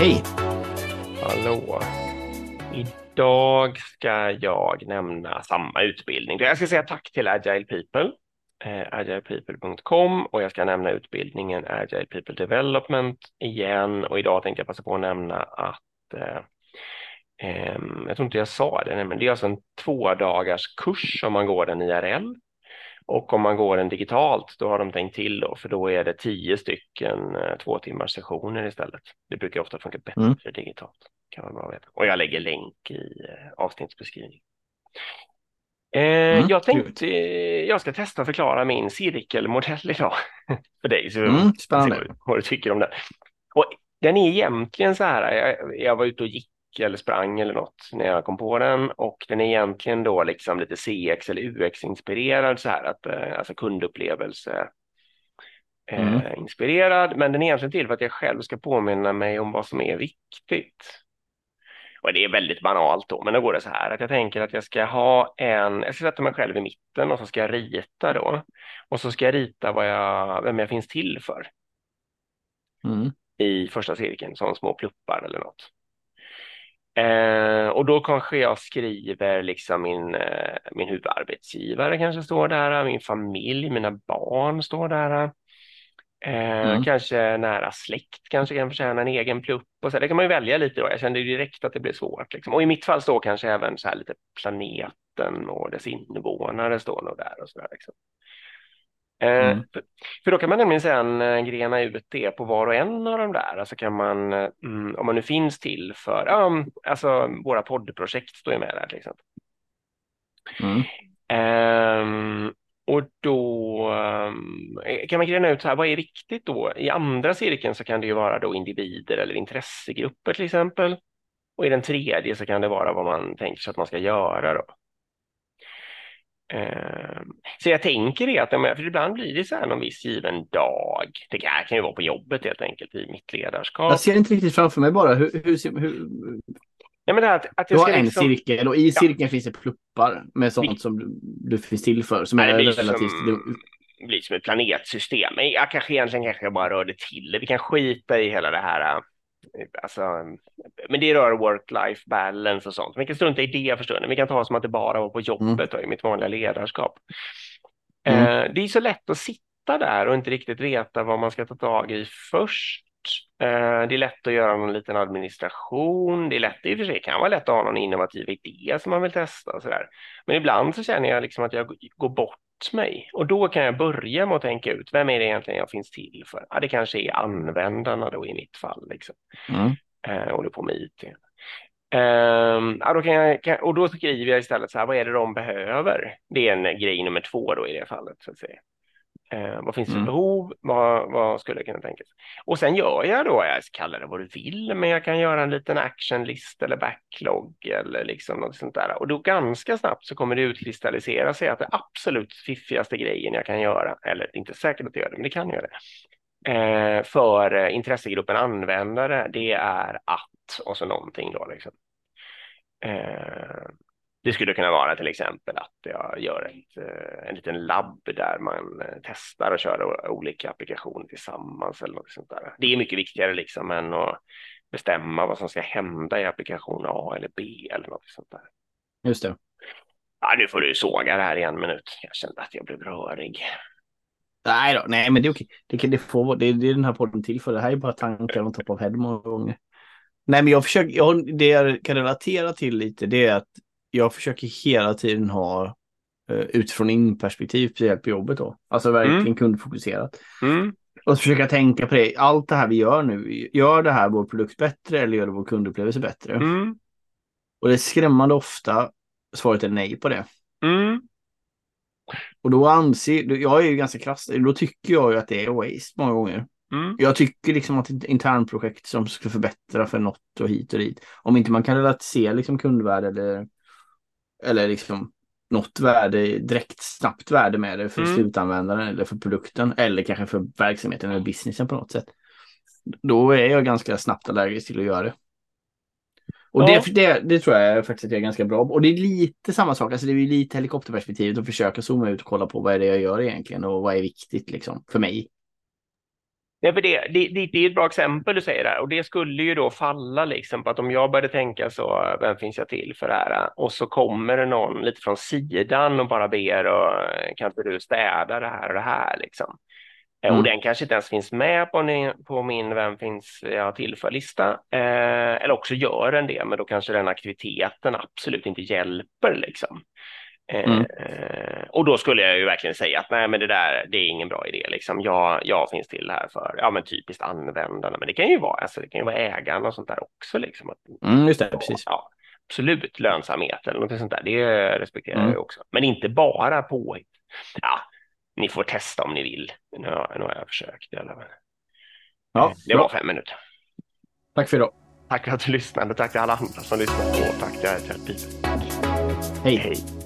Hej! Hallå! Idag ska jag nämna samma utbildning. Jag ska säga tack till Agile People, eh, agilepeople.com och jag ska nämna utbildningen Agile People Development igen och idag tänkte jag passa på att nämna att eh, eh, jag tror inte jag sa det, men det är alltså en två dagars kurs om man går den IRL och om man går den digitalt, då har de tänkt till då, för då är det tio stycken eh, två timmars sessioner istället. Det brukar ofta funka bättre Mm. digitalt. Kan man bra veta. Och jag lägger länk i eh, avsnittsbeskrivningen. Eh, Mm, jag tänkte, jag ska testa att förklara min cirkelmodell idag för dig. Så Mm, spännande. vad, du tycker om det. Och den är egentligen så här, jag, jag var ute och gick eller sprang eller något när jag kom på den och den är egentligen då liksom lite CX eller UX-inspirerad så här, att, eh, alltså kundupplevelse eh, Mm. inspirerad, men den är egentligen till för att jag själv ska påminna mig om vad som är viktigt. Och det är väldigt banalt då, men då går det så här att jag tänker att jag ska ha en, jag ska sätta mig själv i mitten och så ska jag rita då. Och så ska jag rita vad jag, vem jag finns till för Mm. i första cirkeln som små pluppar eller något. Eh, och då kanske jag skriver liksom min, eh, min huvudarbetsgivare kanske står där, min familj, mina barn står där. Eh, Mm. Kanske nära släkt kanske kan förtjäna en egen plupp och så. Det kan man ju välja lite då. Jag kände direkt att det blev svårt. Liksom. Och i mitt fall står kanske även så här lite planeten och dess invånare står nog där och så där. Liksom. Eh, Mm. för, då kan man nämligen sen grena ut det på var och en av de där. Alltså kan man, eh, mm, om man nu finns till för, ja, alltså våra poddprojekt står ju med där till exempel. Mm. Ehm, och då ehm, kan man grena ut så här, vad är viktigt då? I andra cirkeln så kan det ju vara då individer eller intressegrupper till exempel. Och i den tredje så kan det vara vad man tänker sig att man ska göra då. Ehm, så jag tänker det att, för ibland blir det så här någon viss given dag. Det kan, kan ju vara på jobbet helt enkelt i mitt ledarskap. Jag ser inte riktigt framför mig bara. Hur, hur, hur, Nej, men det här att, att du jag har ska en liksom, cirkel och i cirkeln finns det pluppar med sånt som du, du finns till för. Som Nej, är relativt... som, blir som ett planetsystem. Jag kanske egentligen kanske jag bara rörde till det. Vi kan skita i hela det här. Alltså, men det rör work-life balance och sånt. Vi kan strunta i det för stunden. Vi kan ta som att det bara var på jobbet och i mitt vanliga ledarskap. Mm. Eh, det är så lätt att sitta där och inte riktigt veta vad man ska ta tag i först. Eh, det är lätt att göra någon liten administration. Det är lätt, i och för sig kan vara lätt att ha någon innovativ idé som man vill testa och sådär. Men ibland så känner jag liksom att jag går bort mig och då kan jag börja med att tänka ut vem är det egentligen jag finns till för? Ja, det kanske är användarna då i mitt fall liksom. Mm. Eh, håller på med IT. Ehm, ja, då kan jag, kan, och då skriver jag istället så här, vad är det de behöver? Det är en grej nummer två då i det fallet. Så att säga. Eh, vad finns det för Mm. behov? Vad, vad skulle jag kunna tänka sig? Och sen gör jag då, jag kallar det vad du vill, men jag kan göra en liten actionlist eller backlog eller liksom något sånt där. Och då ganska snabbt så kommer det utkristallisera sig att det absolut fiffigaste grejen jag kan göra, eller inte säkert att jag gör det, men det kan jag göra det, eh, för eh, intressegruppen användare, det är att och så någonting då liksom. Eh, det skulle kunna vara till exempel att jag gör ett, eh, en liten labb där man eh, testar och kör olika applikationer tillsammans eller något sånt där. Det är mycket viktigare liksom än att bestämma vad som ska hända i applikation A eller B eller något sånt där. Just det. Ja, nu får du såga det här i en minut. Jag kände att jag blev rörig. Nej då, nej men det är okej. Det, kan- det, får, det, det är den här podden till för. Det här är bara tankar on top of head många gånger. Nej men jag försöker, jag, det jag kan relatera till lite det är att jag försöker hela tiden ha eh, utifrån in-perspektiv, speciellt på jobbet då. Alltså verkligen Mm. kundfokuserat. Mm, Och försöka tänka på det, allt det här vi gör nu, gör det här vår produkt bättre eller gör det vår kundupplevelse bättre? mm, Och det är skrämmande ofta svaret är nej på det. mm, Och då anser, jag är ju ganska krass, då tycker jag ju att det är waste många gånger. mm, Jag tycker liksom att ett internprojekt som ska förbättra för något och hit och dit. Om inte man kan relatisera liksom kundvärde eller, eller liksom något värde, direkt snabbt värde med det för Mm. slutanvändaren eller för produkten eller kanske för verksamheten eller businessen på något sätt. Då är jag ganska snabbt allergisk till att göra det. Och Ja. det, det, det tror jag faktiskt att jag är ganska bra på. Och det är lite samma sak, alltså det är lite helikopterperspektivet att försöka zooma ut och kolla på vad är det jag gör egentligen och vad är viktigt liksom för mig. Nej, för det, det, det, är ett bra exempel du säger där och det skulle ju då falla liksom på att om jag började tänka så, vem finns jag till för det här? Och så kommer det någon lite från sidan och bara ber och kan inte du städa det här och det här liksom. Mm. Och den kanske inte ens finns med på, på min Vem finns jag till för-lista. Eh, eller också gör den det, men då kanske den aktiviteten absolut inte hjälper. Liksom. Mm. Eh, och då skulle jag ju verkligen säga att nej, men det där, det är ingen bra idé. Liksom. Jag, jag finns till här för, ja men typiskt användarna, men det kan ju vara, alltså, det kan ju vara ägarna och sånt där också. Liksom. Mm, just det, precis. Ja, absolut lönsamhet eller något sånt där, det respekterar mm. jag också. Men inte bara påhitt. Ja, ni får testa om ni vill. Nu har, nu har jag försökt i alla fall. Ja, det bra. var fem minuter. Tack för idag. Tack för att du lyssnade. Tack till alla andra som lyssnade. Och tack till Terapi. Hej. Hej.